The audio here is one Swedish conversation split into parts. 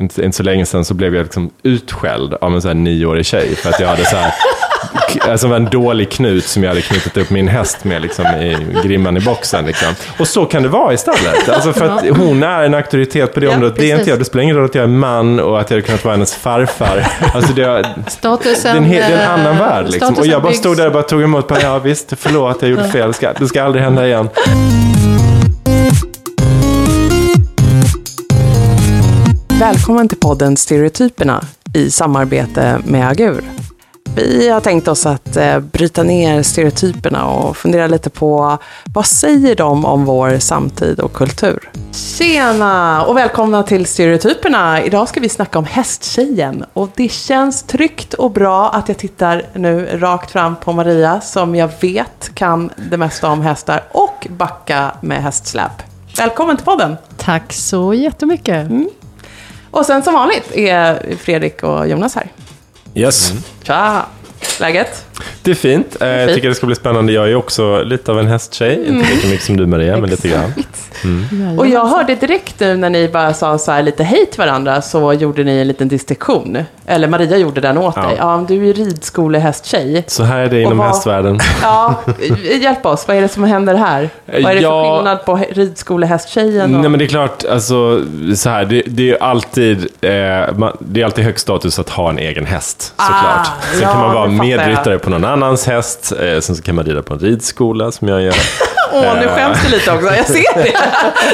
inte, inte så länge sedan så blev jag liksom utskälld av en så här nioårig tjej för att jag hade så här, alltså en dålig knut som jag hade knutit upp min häst med liksom, i grimman i boxen. Liksom. Och så kan det vara i stallet. Alltså för att hon är en auktoritet på det Ja, området. Det är inte jag. Det spelar ingen roll att jag är man och att jag hade kunnat vara hennes farfar. Alltså det, Statusen, är en, hel, det är en eh, annan värld. Liksom. Och statusen jag bara stod där och bara tog emot. Bara, ja visst, förlåt, jag gjorde fel. Det ska, det ska aldrig hända igen. Välkommen till podden Stereotyperna i samarbete med Agur. Vi har tänkt oss att eh, bryta ner stereotyperna och fundera lite på vad säger de om vår samtid och kultur? Tjena och välkomna till Stereotyperna. Idag ska vi snacka om hästtjejen och det känns tryggt och bra att jag tittar nu rakt fram på Maria som jag vet kan det mesta om hästar och backa med hästsläp. Välkommen till podden! Tack så jättemycket. Och sen som vanligt är Fredrik och Jonas här. Yes. Tja! Läget? Det är fint. Eh, Jag fint. tycker det ska bli spännande. Jag är också lite av en hästtjej. Inte lika mycket som du Maria, men lite grann. Och jag hörde direkt nu när ni bara sa så här lite hej till varandra så gjorde ni en liten distinktion. Eller Maria gjorde den åt Ja. dig. Ja, du är ridskolehästtjej. Så här är det inom vad- hästvärlden. Ja, hjälp oss. Vad är det som händer här? Vad är det Ja. för skillnad på ridskolehästtjejen? Och... Nej men det är klart, alltså, så här, det, det, är ju alltid, eh, det är alltid hög status att ha en egen häst, såklart. Ah, Sen ja, kan man vara det jag. medryttare på någon annans häst, eh, sen så kan man rida på en ridskola som jag gör. Åh, nu skäms du lite också. Jag ser det.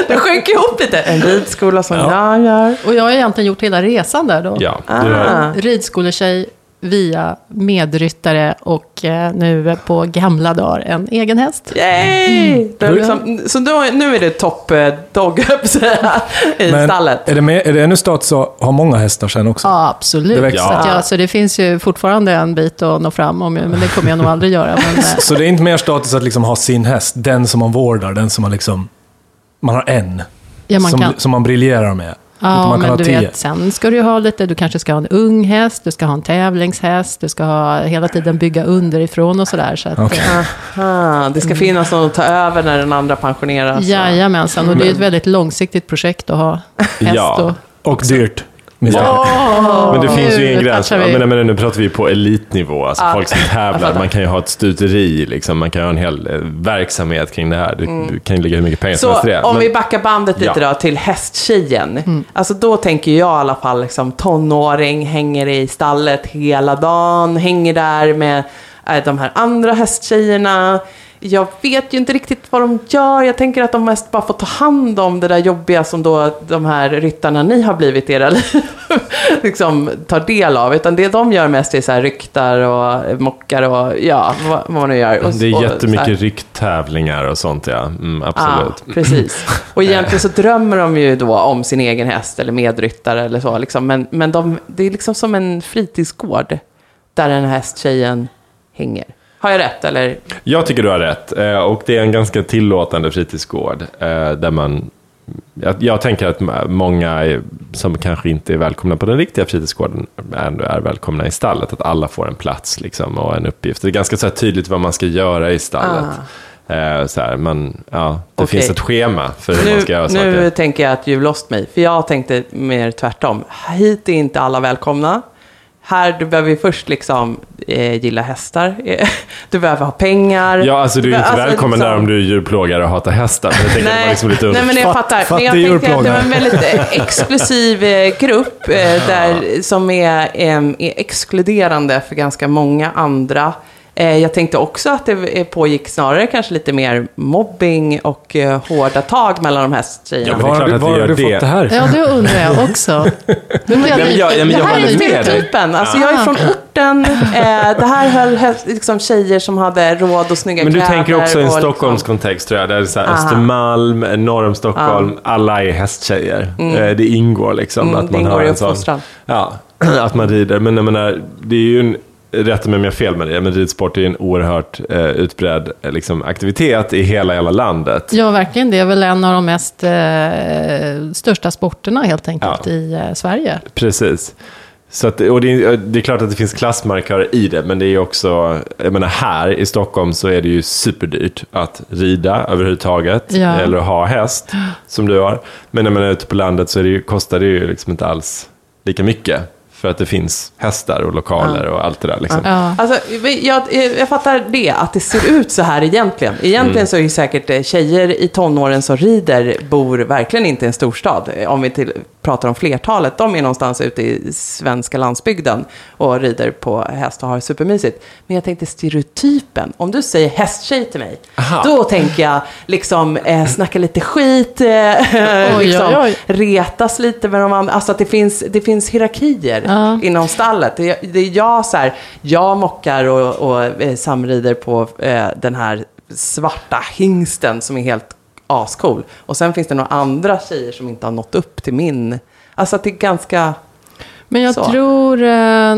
Du sjönk ihop lite. En ridskola som jag gör. Och jag har egentligen gjort hela resan där då. Ja, Ah. du har, Ridskoletjej via medryttare och eh, nu på gamla dagar en egen häst. Yay! Är liksom, så då, nu är det topp eh, dog, i Men stallet. är det, mer, är det ännu status att ha många hästar sen också? Ja, absolut. Det växer. så, att jag, så det finns ju fortfarande en bit att nå fram om, men det kommer jag nog aldrig göra. Men, eh, Så det är inte mer status att liksom ha sin häst, den som man vårdar, den som man liksom... Man har en. ja, man som, som man briljerar med. Ja, men du tio. vet, sen ska du ha lite, du kanske ska ha en ung häst, du ska ha en tävlingshäst, du ska ha, hela tiden bygga underifrån och sådär. Så att, Okej. eh, Aha, det ska finnas någon att ta över när den andra pensioneras. Jajamensan, och det är ett väldigt långsiktigt projekt att ha häst. Ja. Och, Och dyrt. Åh, men det finns ju ingen gräns. men, men nu pratar vi på elitnivå, alltså Ja, folk som tävlar. Man kan ju ha ett stuteri, liksom. man kan ha en hel eh, verksamhet kring det här. Du, du kan ju lägga hur mycket pengar som Mm. Helst i det. om Men- vi backar bandet lite Ja. då till hästtjejen. Mm. Alltså då tänker jag i alla fall liksom tonåring, hänger i stallet hela dagen, hänger där med eh, de här andra hästtjejerna. Jag vet ju inte riktigt vad de gör. Jag tänker att de mest bara får ta hand om det där jobbiga som då de här ryttarna ni har blivit era liv liksom tar del av. Utan det de gör mest är så här ryktar och mockar och ja, vad, vad man nu gör. Och, Det är och jättemycket rycktävlingar och sånt, ja. Mm, absolut. Ja, precis. Och egentligen så drömmer de ju då om sin egen häst eller medryttare eller så. Liksom. Men, men de, det är liksom som en fritidsgård där den här hästtjejen hänger. Har jag rätt eller? Jag tycker du har rätt. Eh, Och det är en ganska tillåtande fritidsgård. eh, Där man, jag, jag tänker att många som kanske inte är välkomna på den riktiga fritidsgården ändå är välkomna i stallet. Att alla får en plats liksom, och en uppgift. Det är ganska så tydligt vad man ska göra i stallet. Eh, Så här, man, ja, det Okej. finns ett schema för hur man Nu, ska göra nu saker. tänker jag att du lost mig. För jag tänkte mer tvärtom. Hit är inte alla välkomna. Här du behöver ju först liksom eh, gilla hästar. Du behöver ha pengar. Ja, alltså du är inte Alltså, välkommen liksom- där om du är djurplågare och hatar hästar. Men jag var Nej, liksom lite nej, men jag Fatt- fattar. Men fattig jag tänkte att det var en väldigt eh, exklusiv eh, grupp eh, där, som är, eh, är exkluderande för ganska många andra. Eh, Jag tänkte också att det pågick snarare kanske lite mer mobbing och eh, hårda tag mellan de här tjejerna. Ja, men det är Var, har klart du- var du det. fått det här? Ja, det undrar jag också. Jag Nej, men jag- nyfiken. ja, men jag det här är stereotypen. Alltså, jag är från orten. Eh, det här höll hö- liksom, tjejer som hade råd och snygga Men du kläder. tänker också i en liksom- Stockholmskontext tror jag. Där det är så här Aha. Östermalm, norr om Stockholm, alla är hästtjejer. Eh, Det ingår liksom. Mm, att man har en sån. Ja, att man rider. Men jag menar, det är ju en, rätta mig om jag har fel med det, men ridsport är en oerhört eh, utbredd eh, liksom, aktivitet i hela, hela landet. Ja, verkligen. Det är väl en av de mest eh, största sporterna helt enkelt Ja. i eh, Sverige. Precis. Så att, och det, är, det är klart att det finns klassmarkörer i det, men det är också, jag menar här i Stockholm så är det ju superdyrt att rida överhuvudtaget, Ja. eller ha häst, som du har. Men jag menar ute på landet så är det ju, kostar det ju liksom inte alls lika mycket. För att det finns hästar och lokaler och allt det där. Liksom. Ja. Alltså, jag, jag fattar det, att det ser ut så här egentligen. Egentligen Mm. så är ju säkert eh, tjejer i tonåren som rider bor verkligen inte i en storstad. Eh, Om vi till, pratar om flertalet, de är någonstans ute i svenska landsbygden och rider på häst och har det supermysigt. Men jag tänkte stereotypen, om du säger hästtjej till mig, Aha. då tänker jag liksom eh, snacka lite skit, eh, Oj, liksom, oj, oj. retas lite med de andra. Alltså att det finns, det finns hierarkier Ja. inom stallet. Det, är- det är jag så här, jag mockar och, och eh, samrider på eh, den här svarta hingsten som är helt ascool. Och sen finns det några andra tjejer som inte har nått upp till min. Alltså att det är ganska... Men jag Så. tror, eh,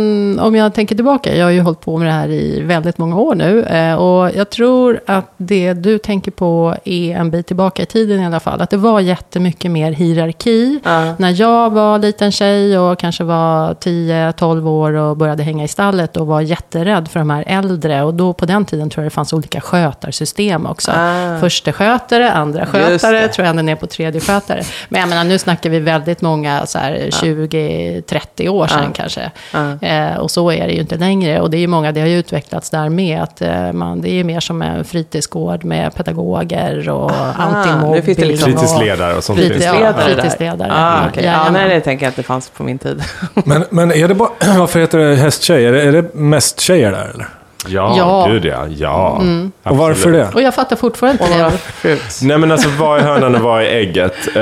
om jag tänker tillbaka, jag har ju hållit på med det här i väldigt många år nu. eh, Och jag tror att det du tänker på är en bit tillbaka i tiden i alla fall. Att det var jättemycket mer hierarki. Ja. När jag var liten tjej och kanske var 10-12 år och började hänga i stallet och var jätterädd för de här äldre. Och då på den tiden tror jag det fanns olika skötarsystem också. Ah. Förste skötare, andra skötare, tror jag ända ner på tredje skötare. Men jag menar, nu snackar vi väldigt många, så här 20-30 år sedan Ja. kanske. Ja. Eh, och så är det ju inte längre. Och det är ju många, det har ju utvecklats där med. Att eh, man, det är ju mer som en fritidsgård med pedagoger och antimobbing. nu finns det liksom- Fritidsledare och sånt. Fritids- finns det. ja, Fritidsledare fritidsledare. Ah, Ja, okej. ja, nej, det tänker jag inte fanns på min tid. Men, men är det bara, varför heter det hästtjej? Är det, är det mest tjejer där eller? Ja, Ja. gud ja. ja Och varför det? Och jag fattar fortfarande inte det. Nej men alltså vad är hönan och vad är ägget? Eh,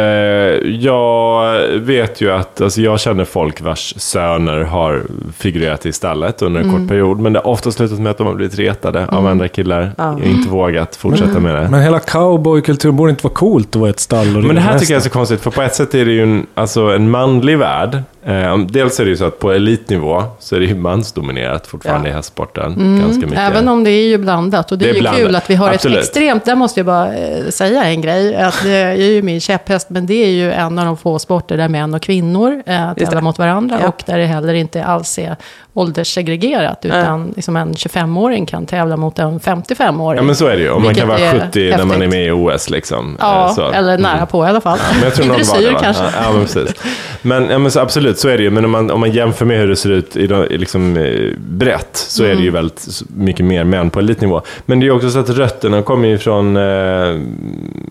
jag vet ju att, alltså jag känner folk vars söner har figurerat i stallet under en kort period. Men det har ofta slutat med att de har blivit retade av andra killar. Ja. Och inte vågat fortsätta med det. Men hela cowboykulturen borde inte vara coolt att vara i ett stall och Men det här hästar. tycker jag är så konstigt, för på ett sätt är det ju en, alltså en manlig värld. Eh, dels är det ju så att på elitnivå så är det ju mansdominerat fortfarande Ja. i hästsporten. Ganska mycket. Mm. Även om det är ju blandat. Och det är, Det är ju blandat. kul att vi har Absolut. ett extremt, där måste jag bara eh, säga en grej. Att det är ju min käpphäst, men det är ju en av de få sporter där män och kvinnor eh, tävlar mot varandra. Ja. Och där det heller inte alls är ålderssegregerat. Utan liksom en 25-åring kan tävla mot en 55-åring. Ja men så är det ju. Och man kan vara Vilket är 70 när man är häftigt. med i OS liksom. Eh, Ja, så. eller nära på i alla fall. Men jag tror I dressyr kanske. Ja, ja, men precis. Men, ja, men så absolut, så är det ju. Men om man, om man jämför med hur det ser ut i, liksom, eh, brett, så är det Mm. ju väldigt s- mycket mer män på elitnivå. Men det är ju också så att rötterna kommer ju från, eh,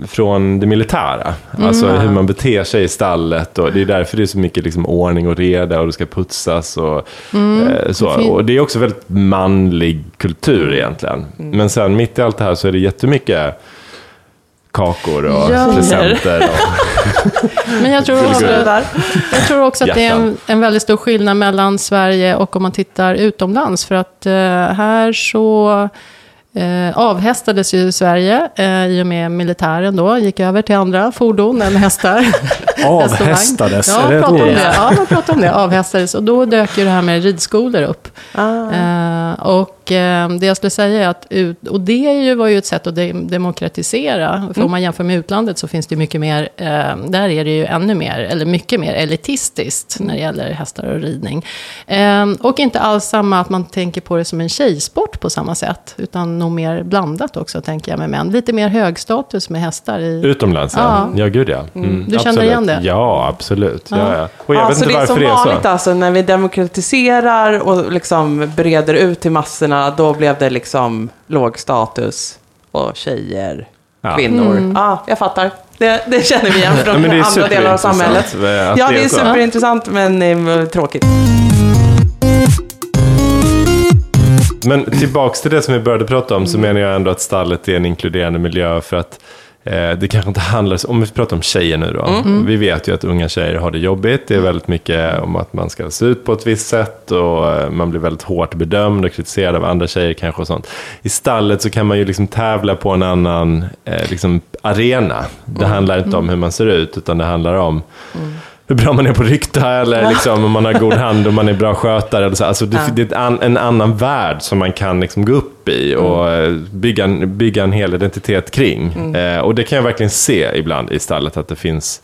från det militära. Mm. Alltså hur man beter sig i stallet. Och det är därför det är så mycket liksom, ordning och reda och det ska putsas. Och, eh, så. Mm. Och det är också väldigt manlig kultur egentligen. Mm. Men sen mitt i allt det här så är det jättemycket kakor och Ja. presenter. Och, Men jag tror också, jag tror också att det är en, en väldigt stor skillnad mellan Sverige och om man tittar utomlands. För att eh, här så eh, avhästades ju Sverige eh, i och med militären då. Gick över till andra fordon än hästar. Avhästades, Ja, är om det. Ja, man pratar om det. Avhästades. Och då dök ju det här med ridskolor upp. Ah. Eh, och eh, det jag skulle säga är att, ut, och det är ju, var ju ett sätt att de, demokratisera. För om man jämför med utlandet så finns det mycket mer, eh, där är det ju ännu mer, eller mycket mer elitistiskt när det gäller hästar och ridning. Eh, och inte alls samma att man tänker på det som en tjejsport på samma sätt, utan nog mer blandat också tänker jag med män. Lite mer högstatus med hästar i... Utomlands, ja. Ja. Ja, gud ja. Mm, Du känner absolut. igen det? Ja, absolut. Ja. Ja, Och jag Ja, vet så inte det är varför som det är vanligt så. alltså, när vi demokratiserar och liksom breder ut till massorna, då blev det liksom låg status och tjejer, Ja. kvinnor. Mm. Ja, jag fattar. Det, det känner vi igen från andra delar av samhället. Ja, det är superintressant men tråkigt. Men tillbaks till det som vi började prata om så menar jag ändå att stallet är en inkluderande miljö för att det kanske inte handlar, om vi pratar om tjejer nu då. Vi vet ju att unga tjejer har det jobbigt. Det är väldigt mycket om att man ska se ut på ett visst sätt och eh, man blir väldigt hårt bedömd och kritiserad av andra tjejer kanske och sånt. I stallet så kan man ju liksom tävla på en annan eh, liksom arena. Det handlar inte om hur man ser ut utan det handlar om hur bra man är på rykta eller liksom, om man har god hand och man är bra skötare. Eller så. Alltså, det, Ja. det är an, en annan värld som man kan liksom gå upp i och eh, bygga en, bygga en hel identitet kring. Eh, och det kan jag verkligen se ibland i stallet att det finns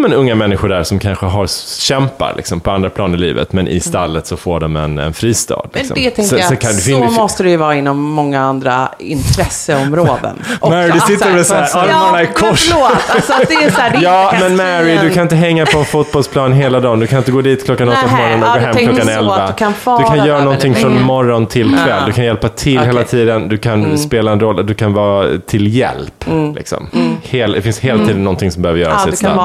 men, unga människor där som kanske har kämpar liksom, på andra plan i livet, men i stallet så får de en, en fristad. Mm. Men Liksom. det tänker jag, så, kan det så måste det ju vara inom många andra intresseområden. Mary, du sitter med så här, ja, armarna i kors. förlåt, alltså det är så här, det är Ja, men Mary, du kan inte hänga på en fotbollsplan hela dagen. Du kan inte gå dit klockan åtta på morgonen och ja, gå hem klockan så elva. du kan Du kan göra någonting från morgon till kväll. Ja. Du kan hjälpa till Okej. hela tiden. Du kan spela en roll. Du kan vara till hjälp. Liksom. Hel, det finns hela tiden någonting som behöver göras Ja, i ett stall.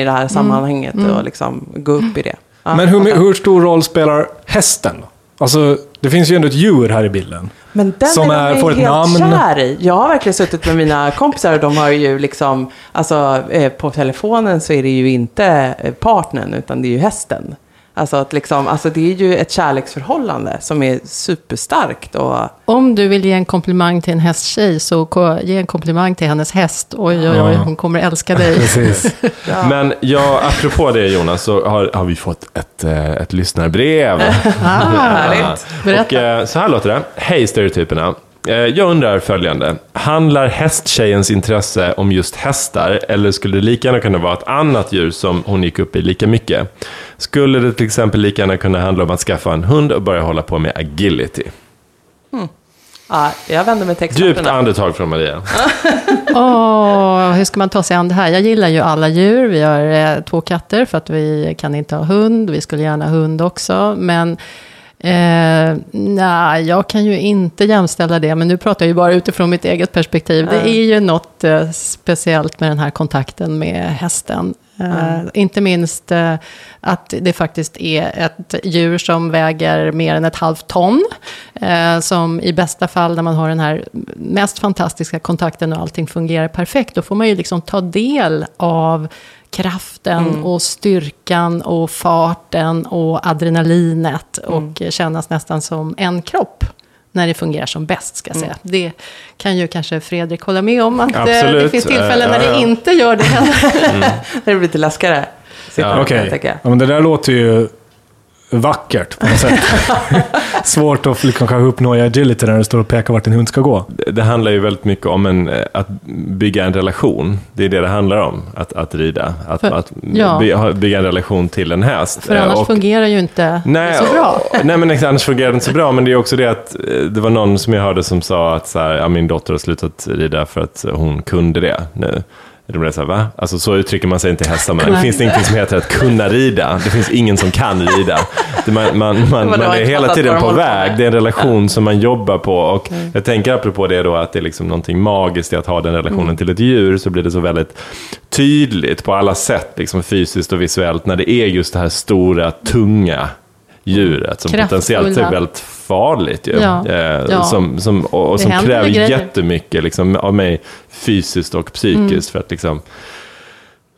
I det här sammanhanget och liksom gå upp i det. Ja, Men hur, hur stor roll spelar hästen? Alltså, det finns ju ändå ett djur här i bilden. Men den Som är, är- får ett helt namn. kär i. Jag har verkligen suttit med mina kompisar och de har ju liksom, alltså eh, på telefonen så är det ju inte eh, partnern utan det är ju hästen. Alltså, att liksom, alltså det är ju ett kärleksförhållande som är superstarkt. Och, Om du vill ge en komplimang till en hästtjej så ge en komplimang till hennes häst. Oj, oj, oj, Ja. hon kommer älska dig. Precis. Men ja, apropå det Jonas, så har, har vi fått ett, eh, ett lyssnarbrev. Ah, Härligt. Berätta. Och eh, så här låter det. Hej stereotyperna. Eh, Jag undrar följande. Handlar hästtjejens intresse om just hästar eller skulle det lika gärna kunna vara ett annat djur som hon gick upp i lika mycket? Skulle det till exempel lika gärna kunna handla om att skaffa en hund och börja hålla på med agility? ja, jag vänder mig till Djupt experterna. andetag från Maria. Åh, hur ska man ta sig an det här? Jag gillar ju alla djur. Vi har eh, två katter för att vi kan inte ha hund. Vi skulle gärna ha hund också. Men eh, nej, jag kan ju inte jämställa det. Men nu pratar jag ju bara utifrån mitt eget perspektiv. Det är ju något eh, speciellt med den här kontakten med hästen. Eh, Inte minst eh, att det faktiskt är ett djur som väger mer än ett halvt ton. Eh, som i bästa fall, när man har den här mest fantastiska kontakten och allting fungerar perfekt, då får man ju liksom ta del av kraften och styrkan och farten och adrenalinet och kännas nästan som en kropp när det fungerar som bäst, ska jag säga. Det kan ju kanske Fredrik hålla med om, att eh, det Absolut. finns tillfällen Eh, när ja, det ja. inte gör det heller. Det blir lite läskigare. Ja, Okej, jag. ja, men det där låter ju vackert på något sätt. Svårt att liksom kanske uppnå i agility när du står och pekar vart en hund ska gå. Det det handlar ju väldigt mycket om en, eh, att bygga en relation. Det är det det handlar om, att, att rida. Att, För- att ja. bygga en relation till en häst. För Eh, annars och- fungerar ju inte Nej, så bra. nej, men annars fungerar det inte så bra. Men det är också det att eh, det var någon som jag hörde som sa att så här, ja, min dotter har slutat rida för att hon kunde det nu. Det blev så här, va? Alltså så uttrycker man sig inte i hästsammanhang. Det finns ingenting som heter att kunna rida. Det finns ingen som kan rida. Det man, man, man, man är hela tiden på väg. Det är en relation som man jobbar på. Och Mm. jag tänker apropå det då att det är liksom någonting magiskt i att ha den relationen Mm. till ett djur. Så blir det så väldigt tydligt på alla sätt, liksom fysiskt och visuellt, när det är just det här stora, tunga djuret som Kraftfulla. potentiellt är väldigt farligt ju. Ja, Eh, ja. Som, som, och och som kräver grejer. jättemycket liksom, av mig fysiskt och psykiskt Mm. för att liksom,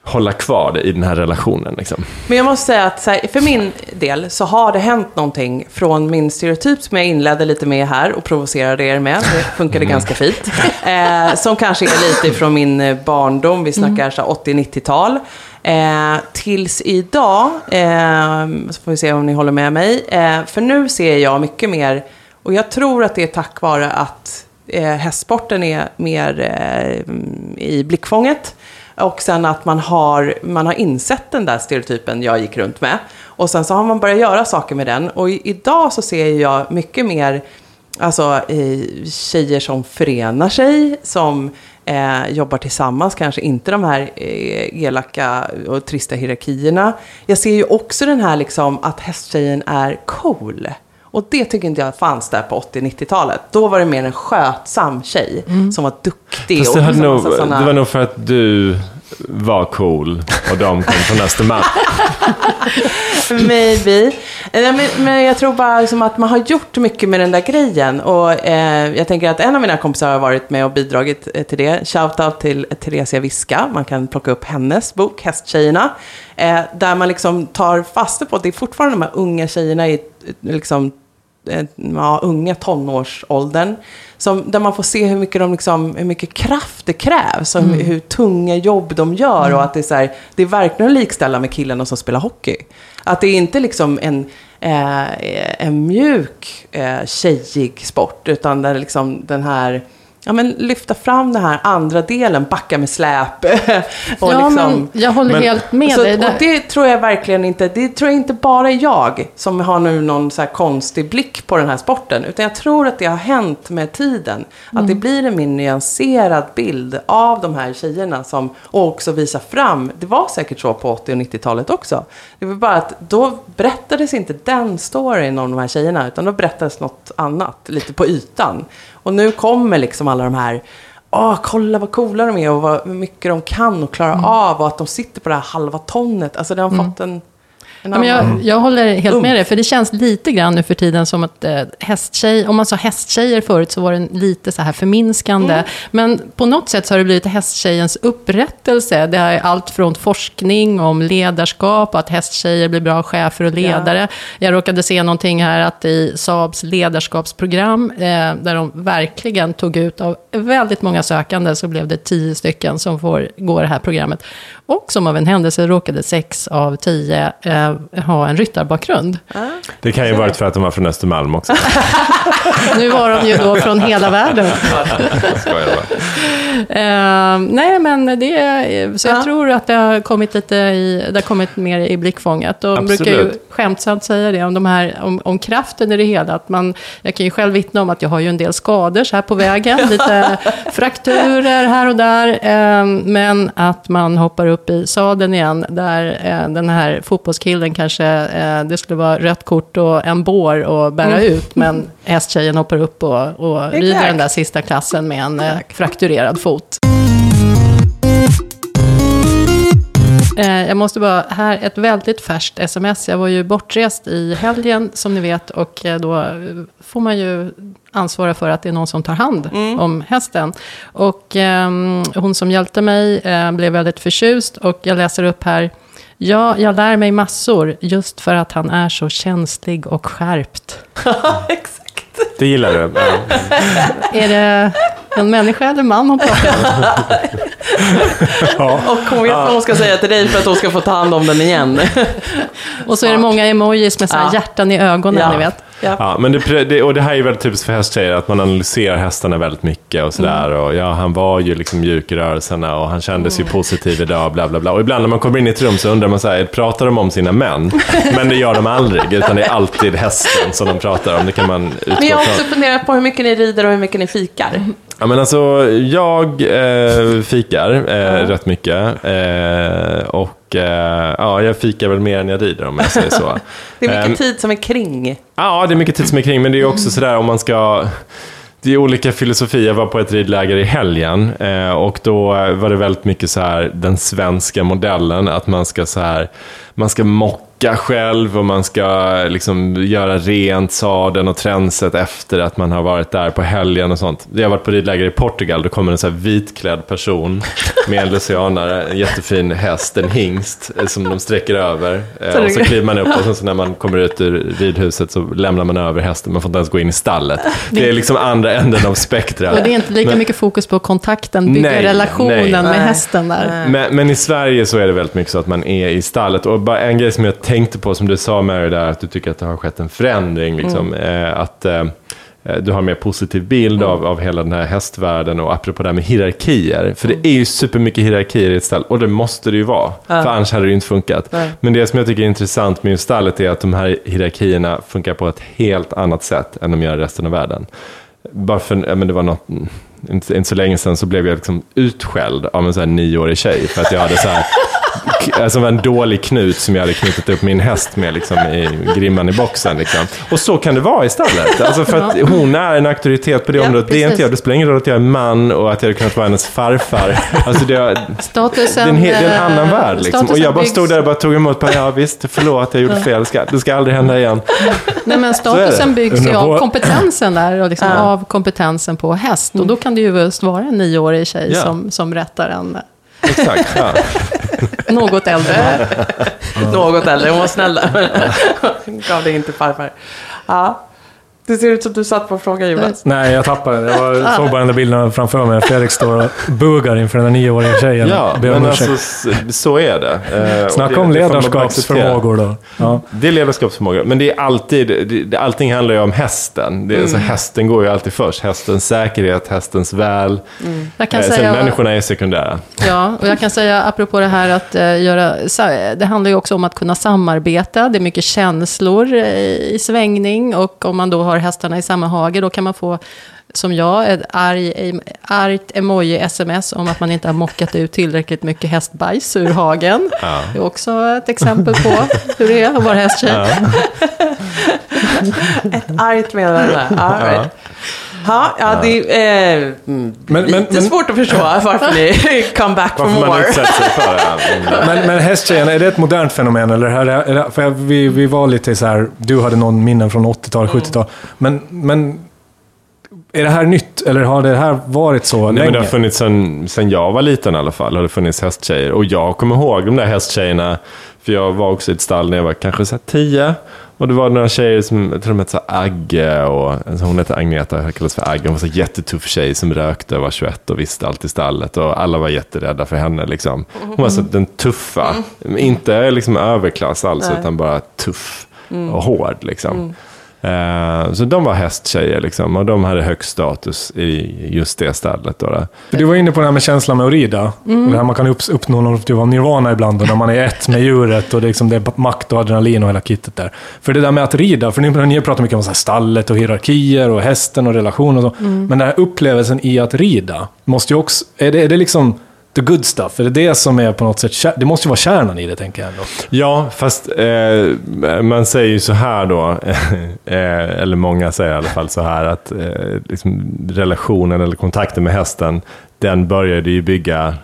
hålla kvar det i den här relationen. Liksom. Men jag måste säga att så här, för min del så har det hänt någonting från min stereotyp som jag inledde lite med här och provocerade er med. Det funkade ganska fint. Eh, som kanske är lite från min eh, barndom, vi snackar så här 80-90-tal. Eh, tills idag, eh, så får vi se om ni håller med mig. Eh, för nu ser jag mycket mer, och jag tror att det är tack vare att eh, hästsporten är mer eh, i blickfånget. Och sen att man har, man har insett den där stereotypen jag gick runt med. Och sen så har man börjat göra saker med den. Och i, idag så ser jag mycket mer alltså, eh, tjejer som förenar sig, som eh, jobbar tillsammans, kanske inte de här eh, elaka och trista hierarkierna. Jag ser ju också den här liksom att hästtjejen är cool. Och det tycker inte jag fanns där på 80-90-talet. Då var det mer en skötsam tjej som var duktig. Fast och det, hade liksom nog, såna- det var nog för att du var cool och de kom från Östermalm. Maybe. Men, men jag tror bara liksom att man har gjort mycket med den där grejen. Och eh, jag tänker att en av mina kompisar har varit med och bidragit eh, till det. Shoutout till Theresia Viska. Man kan plocka upp hennes bok, Hästtjejerna. Eh, där man liksom tar fasta på att det är fortfarande de här unga tjejerna i liksom, eh, ja, unga tonårsåldern. Som, där man får se hur mycket, de liksom, hur mycket kraft det krävs och hur, hur tunga jobb de gör. Och att det är, så här, det är verkligen att likställa med killarna som spelar hockey. Att det är inte liksom en, eh, en mjuk, eh, tjejig sport. Utan där liksom den här ja, men lyfta fram den här andra delen, backa med släp. och ja, liksom, men jag håller Men- helt med så, dig. och Där- det tror jag verkligen inte, det tror jag inte bara är jag som har nu någon så här konstig blick på den här sporten. Utan jag tror att det har hänt med tiden. Att det blir en mer nyanserad bild av de här tjejerna som och också visar fram. Det var säkert så på 80 och 90-talet också. Det var bara att då berättades inte den storyn om de här tjejerna. Utan då berättades något annat, lite på ytan. Och nu kommer liksom alla de här Åh, kolla vad coola de är och vad mycket de kan och klarar av och att de sitter på det här halva tonnet. Alltså det har fått en, en Ja, men jag, jag håller helt med dig, för det känns lite grann nu för tiden som att eh, hästtjej, om man sa hästtjejer förut så var det lite så här förminskande. Mm. Men på något sätt så har det blivit hästtjejens upprättelse. Det är allt från forskning om ledarskap, att hästtjejer blir bra chefer och ledare. Jag råkade se någonting här att i Saabs ledarskapsprogram, eh, där de verkligen tog ut av väldigt många sökande, så blev det tio stycken som får gå det här programmet. Och som av en händelse råkade sex av tio eh, ha en ryttarbakgrund. Det kan ju varit för att de var från Östermalm också. Nu var de ju då från hela världen. Eh, nej, men det är, så jag Ja. tror att det har kommit lite i, det har kommit mer i blickfånget. De Absolut. brukar ju skämtsamt säga det om, de här, om, om kraften i det hela. Att man, jag kan ju själv vittna om att jag har ju en del skador så här på vägen. Lite frakturer här och där. Eh, men att man hoppar upp i sadeln igen. Där eh, den här fotbollskillen kanske, eh, det skulle vara rött kort och en bår och bära ut. Men hästtjejen hoppar upp och, och rider den där sista klassen med en eh, frakturerad fot. Eh, Jag måste bara, här ett väldigt färskt sms. Jag var ju bortrest i helgen som ni vet och eh, då eh, får man ju ansvara för att det är någon som tar hand om hästen. Och ehm, hon som hjälpte mig eh, blev väldigt förtjust och jag läser upp här. Ja, jag lär mig massor just för att han är så känslig och skärpt. Exakt. Det gillar du? Ja. Är det en människa eller man hon pratar? Ja. Och hon vet vad hon ska säga till dig för att hon ska få ta hand om den igen. Och så är det många emojis med så här Ja. hjärtan i ögonen, ni vet. Ja. Ja, men det, det, och det här är väldigt typiskt för hästtjejer, att man analyserar hästarna väldigt mycket och sådär. Mm. Och ja, han var ju liksom mjuk i rörelserna och han kändes ju positiv idag, bla bla bla. Och ibland när man kommer in i ett rum så undrar man så här, pratar de om sina män? Men det gör de aldrig, utan det är alltid hästen som de pratar om. Det kan man utgå Men jag har också funderat på hur mycket ni rider och hur mycket ni fikar. Ja, men alltså, jag eh, fikar eh, rätt mycket. Eh, och eh, ja, jag fikar väl mer än jag rider om jag säger så. Det är mycket Ehm, tid som är kring. Ja, det är mycket tid som är kring, men det är också sådär om man ska... Det är olika filosofier. Jag var på ett ridläger i helgen eh, och då var det väldigt mycket så här den svenska modellen, att man ska så här, man ska mocka själv och man ska liksom göra rent sadeln och tränset efter att man har varit där på helgen och sånt. Jag har varit på ridläger i Portugal, då kommer en så här vitklädd person med en lucianare, en jättefin häst, en hingst eh, som de sträcker över. Eh, och så kliver man upp och sen så när man kommer ut ur ridhuset så lämnar man över hästen, man får inte ens gå in i stallet. Det är liksom andra änden av spektrat. Och det är inte lika Men- mycket fokus på kontakten, bygga Nej, relationen nej. med hästen där. Men, men i Sverige så är det väldigt mycket så att man är i stallet. Och bara en grej som jag tänkte på, som du sa Mary där, att du tycker att det har skett en förändring. Liksom, eh, att eh, du har en mer positiv bild av, av hela den här hästvärlden och apropå det här med hierarkier. För det är ju supermycket hierarkier i ett stall och det måste det ju vara. För annars hade det ju inte funkat. Nej. Men det som jag tycker är intressant med just stallet är att de här hierarkierna funkar på ett helt annat sätt än de gör i resten av världen. Bara för, ja, men det var något, inte, inte så länge sedan så blev jag liksom utskälld av en sån här nioårig tjej för att jag hade så här, alltså var en dålig knut som jag hade knutit upp min häst med liksom, i grimman i boxen. Liksom. Och så kan det vara i stallet. Alltså för att hon är en auktoritet på det Ja, området. Det är inte. Det spelar ingen roll att jag är man och att jag hade kunnat vara hennes farfar. Alltså det, Statusen, är en, he- det är en eh, annan värld. Liksom. Och statusen jag bara stod där och bara tog emot. Bara, ja visst, förlåt, jag gjorde fel. Det ska, det ska aldrig hända igen. Nej, men statusen byggs ju av på- kompetensen där, och liksom Ja. av kompetensen på häst. Och då kan det ju vara en nioårig tjej Ja. som, som rättar en Exakt. Ja. något äldre. Något äldre, hon var snäll. Gav det inte farfar. Ja. Det ser ut som du satt på en fråga Jonas. Nej, jag tappade det. Jag såg bara den där bilden framför mig. Fredrik står och bugar inför den där nioåriga tjejen. Ja, men alltså så är det. Eh, Snacka om ledarskapsförmågor då. Ja. Det är ledarskapsförmåga. Men det är alltid, det, allting handlar ju om hästen. Det är, Mm. så hästen går ju alltid först. Hästens säkerhet, hästens väl. Jag kan Eh, säga, Sen människorna är sekundära. Ja, och jag kan säga apropå det här att eh, göra, det handlar ju också om att kunna samarbeta. Det är mycket känslor eh, i svängning och om man då har hästarna i samma hage då kan man få som jag, ett arg, argt emoji-sms om att man inte har mockat ut tillräckligt mycket hästbajs ur hagen. Det är också ett exempel på hur det är att vara hästtjej. Ja. Argt meddelande. Ja, right. Ja, ja, det är eh, mm, Men- lite men- men- svårt att förstå varför ni come back for Varför man more. sig för det. Mm. Men, men hästtjejen, är det ett modernt fenomen? Eller är det, är det, för jag, vi, vi var lite så här, du hade någon minnen från 80-tal, 70-tal. Men, men är det här nytt? Eller har det här varit så Nej, länge? men det har funnits sen, sen jag var liten i alla fall. Har det funnits hästtjejer. Och jag kommer ihåg de där hästtjejerna. För jag var också i ett stall när jag var kanske så tio. Och det var några tjejer som, jag tror de hette så Agge och alltså hon hette Agneta, kallades för Agge. Hon var så här jättetuff tjej som rökte, var 21 och visste allt i stallet. Och alla var jätterädda för henne liksom. Hon var så den tuffa. Inte liksom överklass alls, Nej. utan bara tuff och hård liksom. Eh, så de var hästtjejer liksom, och de hade högst status i just det stället. Då, Du var inne på det här med känslan med att rida. Mm. Det här man kan upp, uppnå någon typ av nirvana ibland då, när man är ett med djuret och det är, liksom, det är makt och adrenalin och hela kittet där. För det där med att rida, för ni, ni pratar mycket om så här stallet och hierarkier och hästen och relationer och så. Mm. Men den här upplevelsen i att rida, måste ju också, är det, är det liksom the good stuff? Är det det som är på något sätt, det måste ju vara kärnan i det tänker jag ändå. Ja, fast eh, man säger ju så här då, eh, eller många säger i alla fall så här, att eh, liksom, relationen eller kontakten med hästen, den började ju bygga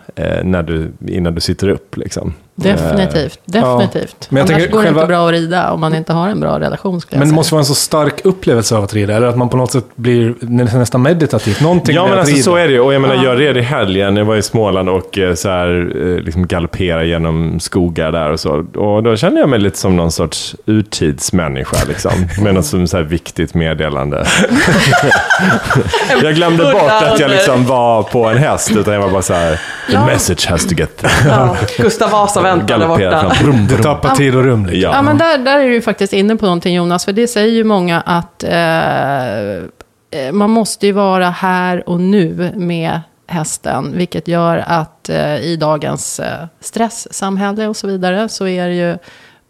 när du, innan du sitter upp. Liksom. Definitivt, definitivt. Men jag Annars tänker går det själva- inte bra att rida om man inte har en bra relation Men det säga. måste vara en så stark upplevelse av att rida, eller att man på något sätt blir nä- nästan meditativt. Någonting Ja, med men alltså rida. så är det ju. Och jag menar, jag red i helgen, jag var i Småland och eh, så här, eh, liksom galopperade genom skogar där och så. Och då kände jag mig lite som någon sorts urtidsmänniska, liksom. Med något som så här viktigt meddelande. jag glömde bort att jag liksom var på en häst, utan jag var bara så här, Ja. Message has to get. Ja, Gustav Vasa väntade Galopperade borta. Brum, Du brum. tappar tid och rum. Liksom. Ja. Ja, men där, där är du faktiskt inne på någonting Jonas, för det säger ju många att eh, eh, man måste ju vara här och nu med hästen, vilket gör att eh, i dagens eh, stresssamhälle och så vidare så är det ju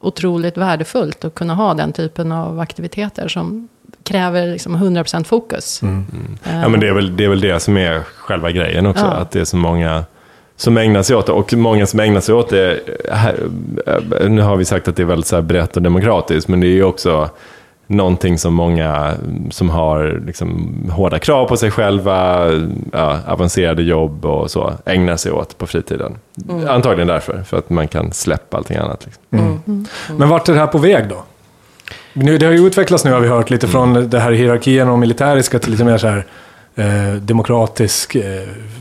otroligt värdefullt att kunna ha den typen av aktiviteter som kräver liksom 100% fokus. Mm. Eh, Ja, men det är, väl, det är väl det som är själva grejen också. Ja. Att det är så många som ägnar sig åt det. Och många som ägnar sig åt det, här, eh, nu har vi sagt att det är väldigt så här brett och demokratiskt, men det är ju också någonting som många som har liksom hårda krav på sig själva, ja, avancerade jobb och så, ägnar sig åt på fritiden. Antagligen därför, för att man kan släppa allting annat. Liksom. Mm. Men vart är det här på väg då? Nu, det har ju utvecklats nu har vi hört, lite från det här hierarkin och militäriska till lite mer så här eh, demokratisk eh,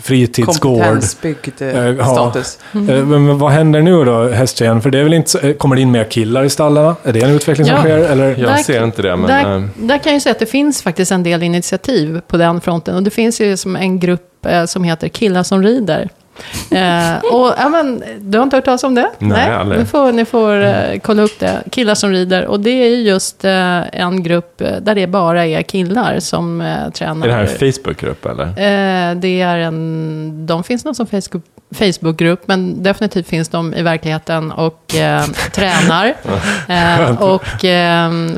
fritidsgård. Kompetensbyggd eh, Eh, ja. status. Eh, men vad händer nu då, hästtjejen? För det är väl inte så, kommer det in mer killar i stallarna? Är det en utveckling som Ja. sker? Eller? Jag Där- ser inte det, men... där, där kan jag ju säga att det finns faktiskt en del initiativ på den fronten. Och det finns ju som en grupp eh, som heter Killar som rider. Eh, och, ja, men, du har inte hört talas om det? Nej, aldrig. Ni får, ni får eh, kolla upp det. Killar som rider. Och det är ju just eh, en grupp eh, där det bara är killar som eh, tränar. är det här en Facebookgrupp eller? Eh, det är en, de finns nog som Facebook, Facebookgrupp, men definitivt finns de i verkligheten och tränar. Och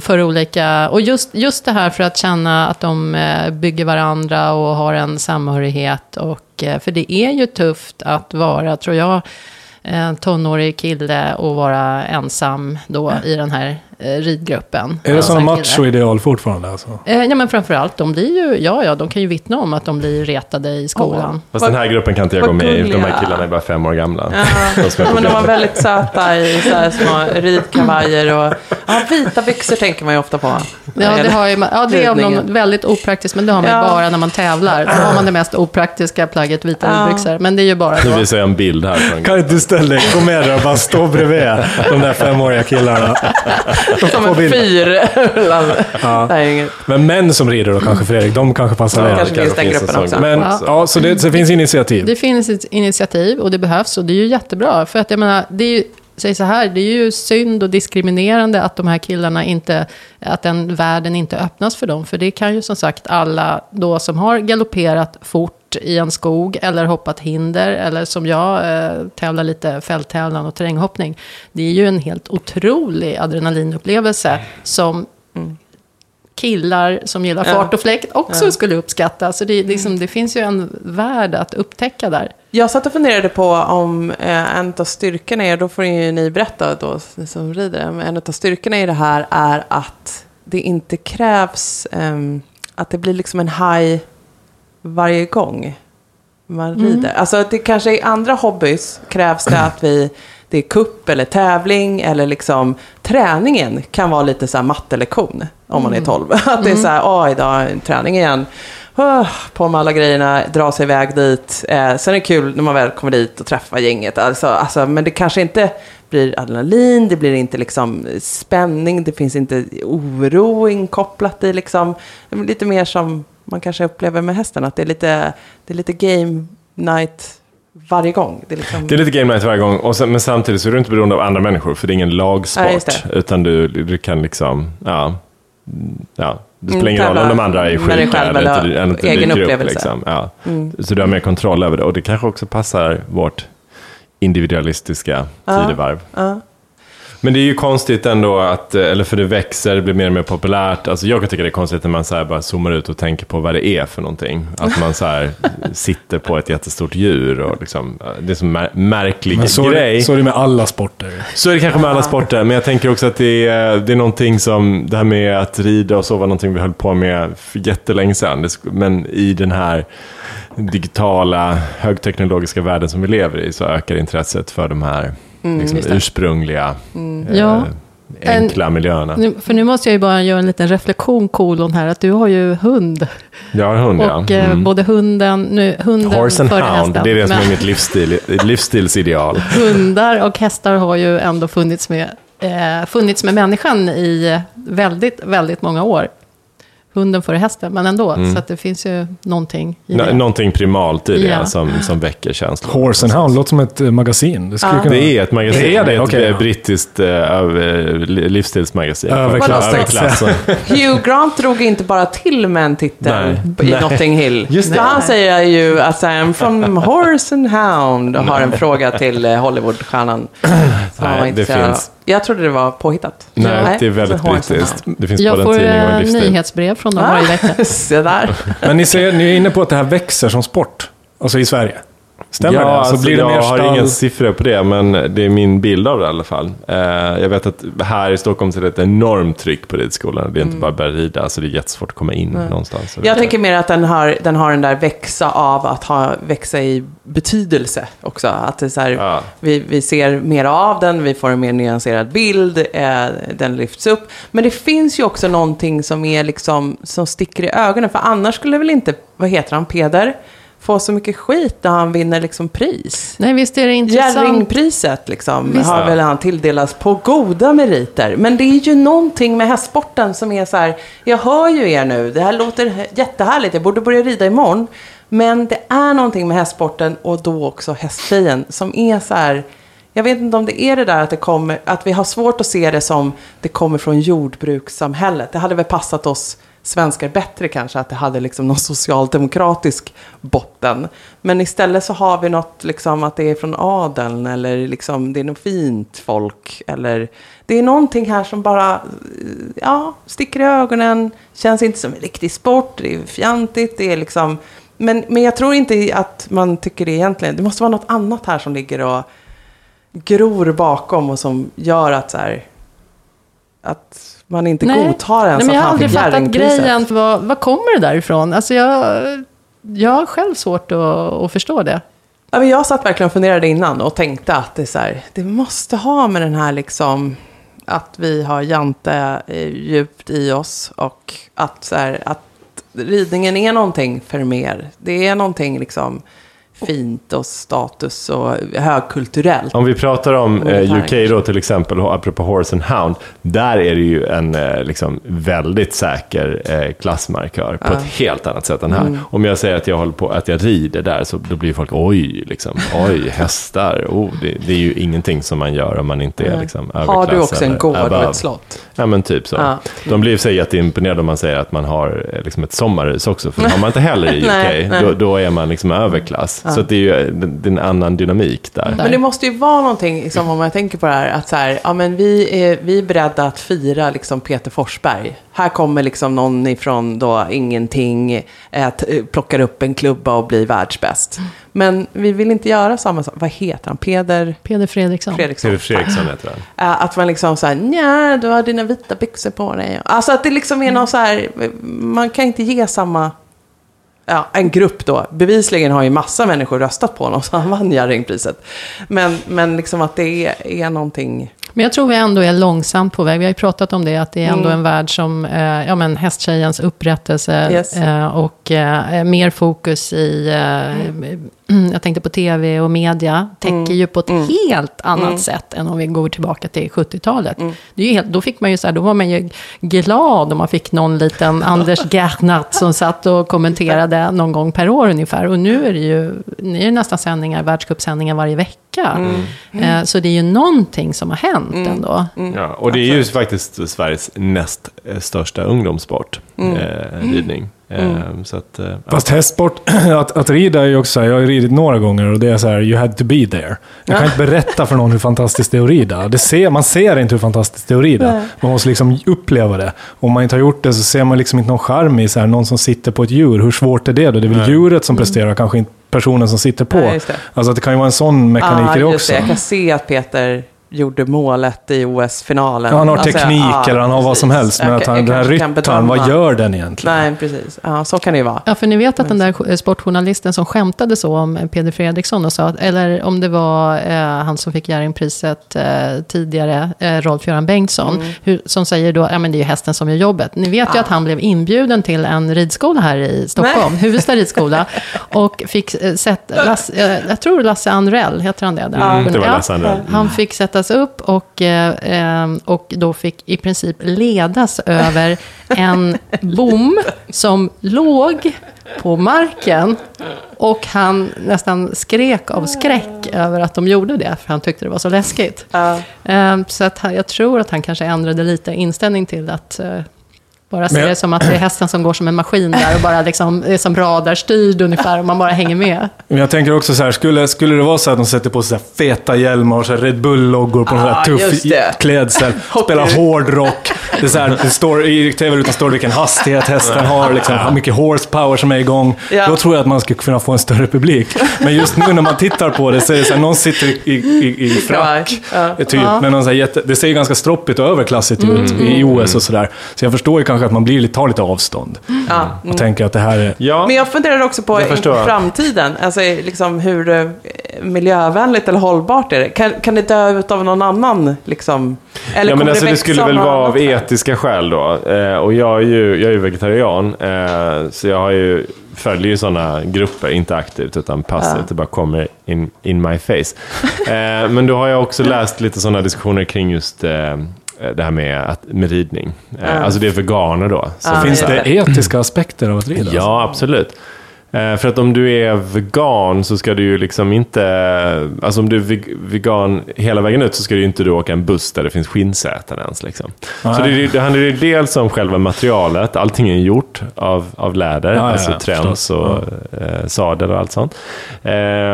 för olika, och just, just det här för att känna att de bygger varandra och har en samhörighet. Och, mycket. för det är ju tufft att vara, tror jag, en tonårig kille och vara ensam då i den här ridgruppen. Är det sådana kille. machoideal fortfarande? Alltså? Eh, ja, men framförallt, de blir ju, ja, ja, de kan ju vittna om att de blir retade i skolan. Fast den här gruppen kan inte jag gå med i. De här killarna är bara fem år gamla. Ja, De ja, men de var väldigt söta i så här små ridkavajer och ja, vita byxor tänker man ju ofta på. Ja, det, har ju, ja, det är någon väldigt opraktiskt, men det har man ju Ja. bara när man tävlar. Då har man det mest opraktiska plagget, vita Ja. ridbyxor. Men det är ju bara Nu visar jag en bild här. Från Kan inte du ställa dig, gå med där och bara stå bredvid de där femåriga killarna. Som en fyr. Ja. Det inget- Men män som rider då kanske, Fredrik, de kanske passar Ja, väl. kanske finns den en gruppen också. Men Ja. ja, så det, så det finns initiativ. Det finns ett initiativ och det behövs och det är ju jättebra. För att jag menar, det är ju, säg så här, det är ju synd och diskriminerande att de här killarna inte, att den världen inte öppnas för dem. För det kan ju som sagt alla då som har galopperat fort i en skog eller hoppat hinder eller som jag eh, tävlar lite fälttävlan och terränghoppning. Det är ju en helt otrolig adrenalinupplevelse som killar som gillar Ja. fart och fläkt också Ja. skulle uppskatta. Så det, liksom, det finns ju en värld att upptäcka där. Jag satt och funderade på om eh, en av styrkorna är, då får ju ni berätta då, ni som rider, men en av styrkorna i det här är att det inte krävs, ehm, att det blir liksom en high varje gång man rider. Alltså det kanske i andra hobbys krävs det att vi, det är kupp eller tävling eller liksom träningen kan vara lite så här mattelektion om man är 12. Att det är så här, åh idag är träning igen. Oh, på med alla grejerna, dra sig iväg dit. Eh, sen är det kul när man väl kommer dit och träffar gänget. Alltså, alltså, men det kanske inte blir adrenalin, det blir inte liksom spänning, det finns inte oro inkopplat i liksom. Lite mer som man kanske upplever med hästen, att det är lite, det är lite game night varje gång. Det är liksom, Det är lite game night varje gång, och sen, men samtidigt så är du inte beroende av andra människor, för det är ingen lagsport. Det. utan du, du kan liksom, ja, ja. Det spelar ingen roll om de andra är sjuka eller eller inte, inte egen dyker upp. upplevelse. Liksom. Ja. Mm. Så du har mer kontroll över det, och det kanske också passar vårt individualistiska Ja. tidevarv. ja. Men det är ju konstigt ändå att, eh, eller för det växer, det blir mer och mer populärt. Alltså jag kan tycka det är konstigt när man så bara zoomar ut och tänker på vad det är för någonting. Att man så sitter på ett jättestort djur och liksom, eh, det är en mär- märklig Men så är, grej. det, så är det med alla sporter. Så är det kanske med alla sporter, men jag tänker också att det är, det är någonting som, det här med att rida och så var någonting vi höll på med för jättelänge sedan. Men i den här digitala, högteknologiska världen som vi lever i så ökar intresset för de här Mm, det. ursprungliga, eh, Ja. enkla miljöerna. Nu, för nu måste jag ju bara göra en liten reflektion, kolon här, att du har ju hund. Jag har hund, ja. Och eh, Mm. både hunden, nu, hunden Horse and hound, hästen. det är det som Men är mitt livsstil, livsstilsideal. Hundar och hästar har ju ändå funnits med, eh, funnits med människan i väldigt, väldigt många år. Hunden före hästen, men ändå. Mm. Så att det finns ju någonting i Nå- det. Någonting primalt i det Ja. som, som väcker känslor. Horse and Hound låter som ett eh, magasin. Det, Ja. kunna... Det är ett magasin. Det är det, ett okej, eh, brittiskt li- livsstilsmagasin. Överklass. Hugh Grant drog inte bara till med en titel Nej. i Nej. Notting Hill. Just det. Så han säger ju att I'm from Horse and Hound och har en fråga till Hollywoodstjärnan. som han var Nej, det finns. Jag trodde det var påhittat. Nej, det är väldigt brittiskt. Det finns Jag både en får tidning och en eh, livsstil. nyhetsbrev från dem Ah. varje vecka. Se där. Men ni, ser, ni är inne på att det här växer som sport. Alltså i Sverige. Stämmer ja, det? Så alltså, blir det jag har stall... inga siffror på det, men det är min bild av det i alla fall. Eh, jag vet att här i Stockholm så är det ett enormt tryck på ridskolan. Det är inte bara att börja rida, så det är jättesvårt att komma in någonstans. Jag tänker mer att den har, den har den där växa av att ha, växa i betydelse också. Att det är så här, Ja. vi, vi ser mer av den, vi får en mer nyanserad bild, eh, den lyfts upp. Men det finns ju också någonting som, är liksom, som sticker i ögonen. För annars skulle väl inte, vad heter han, Peder, få så mycket skit när han vinner liksom pris. Nej, visst är det intressant. Jerringpriset liksom, Visst. har väl han tilldelats på goda meriter. Men det är ju någonting med hästsporten som är så här, jag hör ju er nu, det här låter jättehärligt, jag borde börja rida imorgon. Men det är någonting med hästsporten och då också hästtjejen som är så här, jag vet inte om det är det där att, det kommer, att vi har svårt att se det som det kommer från jordbrukssamhället. Det hade väl passat oss svenskar bättre kanske, att det hade liksom någon socialdemokratisk botten. Men istället så har vi något, liksom att det är från adeln eller liksom det är något fint folk. Eller det är någonting här som bara, ja, sticker i ögonen, känns inte som en riktig sport, det är fjantigt, det är liksom, men, men jag tror inte att man tycker det egentligen. Det måste vara något annat här som ligger och gror bakom och som gör att så här, att man inte godtar ens Nej, men jag har aldrig fattat grejen. Vad, vad kommer det därifrån? Alltså jag, jag har själv svårt att, att förstå det. Ja, men jag satt verkligen och funderade innan och tänkte att det, är så här, det måste ha med den här liksom att vi har Jante eh, djupt i oss och att, så här, att ridningen är någonting för mer. Det är någonting liksom fint och status och högkulturellt. Om vi pratar om eh, UK då till exempel, och apropå Horse and Hound, där är det ju en eh, liksom, väldigt säker eh, klassmarkör på ett helt annat sätt än här. Mm. Om jag säger att jag håller på att jag rider där, så då blir folk oj, liksom, oj, hästar, oh, det, det är ju ingenting som man gör om man inte är liksom, Har överklass du också en gård och above. ett slott? Ja, men typ så. Ja. De blir i och sig jätteimponerade om man säger att man har eh, liksom ett sommarhus också, för det har man inte heller i UK. Nej, nej. Då, då är man liksom överklass. Så att det är ju det det är en annan dynamik där. Men det måste ju vara någonting, liksom, om jag tänker på det här, att så här, ja, men vi, är, vi är beredda att fira liksom, Peter Forsberg. Här kommer liksom någon ifrån då ingenting, att, eh, plockar upp en klubba och blir världsbäst. Men vi vill inte göra samma sak. Vad heter han? Peder Peder Fredriksson. Fredriksson? Cedric Fredriksson heter han. Eh, Att man liksom så här, nja, du har dina vita byxor på dig. Alltså att det liksom är någon så här, man kan inte ge samma, ja, en grupp då. Bevisligen har ju massa människor röstat på honom, så han vann Jerringpriset. Men, men liksom att det är, är någonting, Men jag tror vi ändå är långsamt på väg. Vi har ju pratat om det, att det är ändå en värld som, eh, ja men hästtjejens upprättelse Yes. eh, och eh, mer fokus i, eh, jag tänkte på tv och media, täcker ju på ett helt annat sätt än om vi går tillbaka till 70-talet. Det är ju helt, då fick man ju så här, då var man ju glad om man fick någon liten Anders Gernhardt som satt och kommenterade någon gång per år ungefär. Och nu är det ju, nu är det nästan sändningar, världscupsändningar varje vecka. Eh, Så det är ju någonting som har hänt ändå. Ja, och det är ju faktiskt Sveriges näst eh, största ungdomssport, Mm. eh, ridning. Eh, Så att, eh, ja. Fast hästsport, att, att rida är ju också så här, jag har ridit några gånger och det är så här, you had to be there. Jag kan inte berätta för någon hur fantastiskt det är att rida. Det ser, man ser inte hur fantastiskt det är att rida. Man måste liksom uppleva det. Om man inte har gjort det så ser man liksom inte någon charm i så här, någon som sitter på ett djur. Hur svårt är det då? Det är väl djuret som presterar, kanske inte personen som sitter på. Nej, det. Alltså det kan ju vara en sån mekanik i det också. det. Jag kan se att Peter gjorde målet i OS-finalen. Ja, han har Alltså, teknik ja, eller han har vad som precis. helst. Men Jag att han, den här ryttaren, vad gör den egentligen? Nej, precis. Ja, så kan det ju vara. Ja, för ni vet att den där sportjournalisten som skämtade så om Peder Fredriksson och sa, att- eller om det var eh, han som fick Jerringpriset eh, tidigare, eh, Rolf-Göran Bengtsson, Mm. hur, som säger då, ja men det är ju hästen som gör jobbet. Ni vet ju att han blev inbjuden till en ridskola här i Stockholm, Huvudsta ridskola, och fick eh, Lasse, eh, jag tror Lasse Andrell, heter han det? Där? Mm, det var Lasse Andrell. Han fick sättas upp och, eh, eh, och då fick i princip ledas över en bom som låg på marken. Och han nästan skrek av skräck över att de gjorde det, för han tyckte det var så läskigt. Ja. Eh, så att jag tror att han kanske ändrade lite inställning till att eh, bara se Men det som att det är hästen som går som en maskin där och bara liksom, är som radarstyrd ungefär och man bara hänger med. Men jag tänker också så här, skulle, skulle det vara så att de sätter på sig så här feta hjälmar och så här Red Bull-loggor på Ah, så här tuff klädsel, spelar hårdrock. Det är så här, det står, I tv-rutan står vilken hastighet hästen har, liksom, hur mycket horsepower som är igång. Ja. Då tror jag att man skulle kunna få en större publik. Men just nu när man tittar på det så är det så här, någon sitter i, i, i frack, Ja. typ, med någon så här jätte, det ser ju ganska stroppigt och överklassigt ut Mm. i OS och sådär. Så jag förstår ju kanske att man blir, lite- tar lite avstånd Ja. och tänker att det här är... Ja, Men jag funderar också på framtiden, alltså liksom hur eh, miljövänligt eller hållbart är det? Kan, kan det dö ut av någon annan liksom? Eller ja, men kommer alltså, det skulle väl vara av etiska skäl då. Eh, och jag är ju, jag är ju vegetarian, eh, så jag har ju, följer ju sådana grupper, inte aktivt utan passivt. Det bara kommer in, in my face. Eh, men då har jag också läst lite sådana diskussioner kring just eh, det här med, att, med ridning. Eh, Alltså det är veganer då. Ja, Finns det etiska aspekter av att rida? Ja, absolut. Eh, För att om du är vegan så ska du ju liksom inte... Alltså om du är veg- vegan hela vägen ut så ska du ju inte du åka en buss där det finns skinnsäten ens. Liksom. Så det, det handlar ju dels om själva materialet. Allting är gjort av, av läder, Ja, ja, alltså ja, träns förstås. och eh, sadel och allt sånt. Eh,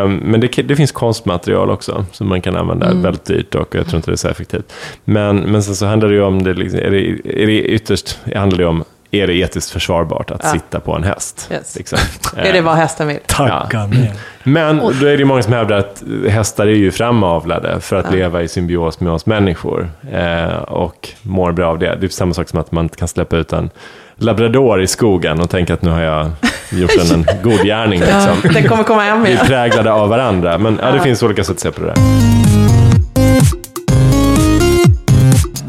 men det, det finns konstmaterial också som man kan använda väldigt dyrt och jag tror inte det är så effektivt. Men, men sen så handlar det ju om, det, liksom, är det, är det ytterst handlar det om är det etiskt försvarbart att Ja. sitta på en häst? Yes. Liksom. Är det vad hästen vill? Tacka ner. Men då är det ju många som hävdar att hästar är ju framavlade för att leva i symbios med oss människor. Eh, och mår bra av det. Det är samma sak som att man inte kan släppa ut en labrador i skogen och tänka att nu har jag gjort en, en god gärning. Liksom. Den kommer komma hem Vi är igen. präglade av varandra. Men ja, det finns olika sätt att se på det där.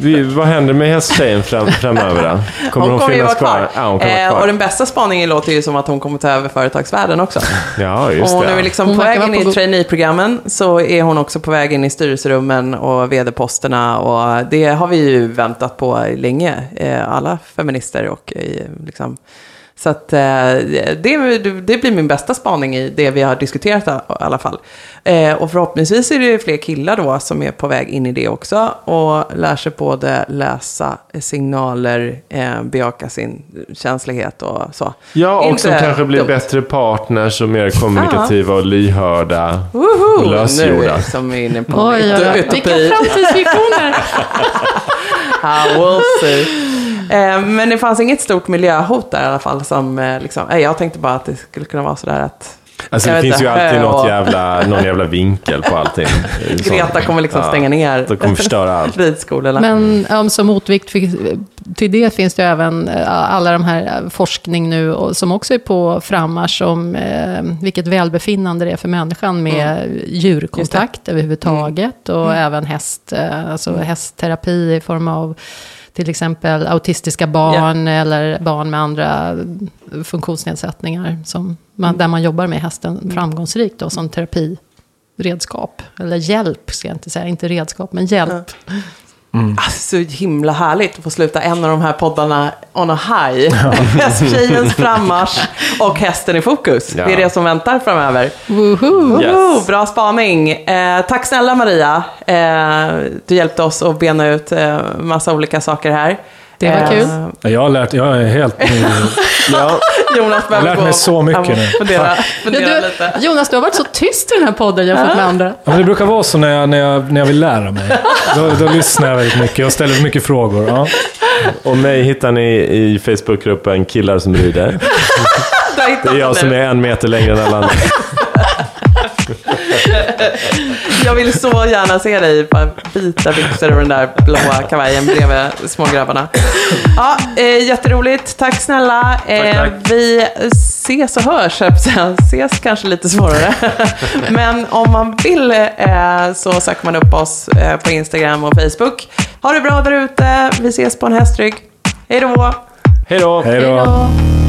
Vi, vad händer med hästtjejen fram, framöver då? Kommer hon, kommer ju finnas vara kvar? kvar. Ja, hon kommer Eh, kvar. och den bästa spaningen låter ju som att hon kommer ta över företagsvärlden också. Ja, Och just hon det. är liksom Hon på väg in på i traineeprogrammen så är hon också på väg in i styrelserummen och vd-posterna och det har vi ju väntat på länge, eh, alla feminister och eh, liksom så att eh, det, det blir min bästa spaning i det vi har diskuterat i alla fall. Eh, och förhoppningsvis är det fler killar då som är på väg in i det också och lär sig både läsa signaler, eh, bejaka sin känslighet och så. Ja, och Inte som kanske blir dumt. bättre partners och mer kommunikativa och lyhörda. Woho! Nu är Lösgjorda. som är inne på Oj, utopi. Vilka framtidsvisioner! Ja, we'll see. Eh, Men det fanns inget stort miljöhot där i alla fall. Som, eh, liksom, eh, jag tänkte bara att det skulle kunna vara sådär att Alltså Jag det finns ju inte, alltid hö något och- jävla, någon jävla vinkel på allting. Ju Greta kommer liksom Ja, stänga ner De kommer förstöra allt. ridskolorna. Men um, som motvikt till det finns det ju även alla de här forskning nu och, som också är på frammarsch om eh, vilket välbefinnande det är för människan med djurkontakt överhuvudtaget och även häst, alltså hästterapi i form av till exempel autistiska barn eller barn med andra funktionsnedsättningar som man, där man jobbar med hästen framgångsrikt då, som terapiredskap. Eller hjälp, ska jag inte säga, inte redskap, men hjälp. Alltså, så himla härligt att få sluta en av de här poddarna on a high. Hästtjejens frammarsch och hästen i fokus. Ja. Det är det som väntar framöver. Woho! Yes. Bra spaning. Eh, tack snälla Maria. Eh, du hjälpte oss att bena ut eh, massa olika saker här. Det var kul. Ja, Jag har lärt, jag är helt ny. Ja, Jonas behöver lärt mig så mycket ja, nu. Fundera, Ja, fundera lite. du, Jonas, du har varit så tyst i den här podden jämfört med andra. Ja, men det brukar vara så när jag, när jag, när jag vill lära mig. Då, då lyssnar jag väldigt mycket och ställer mycket frågor. Ja. och mig hittar ni i Facebookgruppen Killar som rider. Har Det är jag som är en meter längre än alla andra. Jag vill så gärna se dig i ett par vita byxor och den där blåa kavajen bredvid smågrabbarna. Ja, eh, jätteroligt. Tack snälla. Eh, tack. Vi ses och hörs. Ses kanske lite svårare. Men om man vill eh, så söker man upp oss eh, på Instagram och Facebook. Ha det bra där ute. Vi ses på en hästrygg. Då! Hej då. Hej då.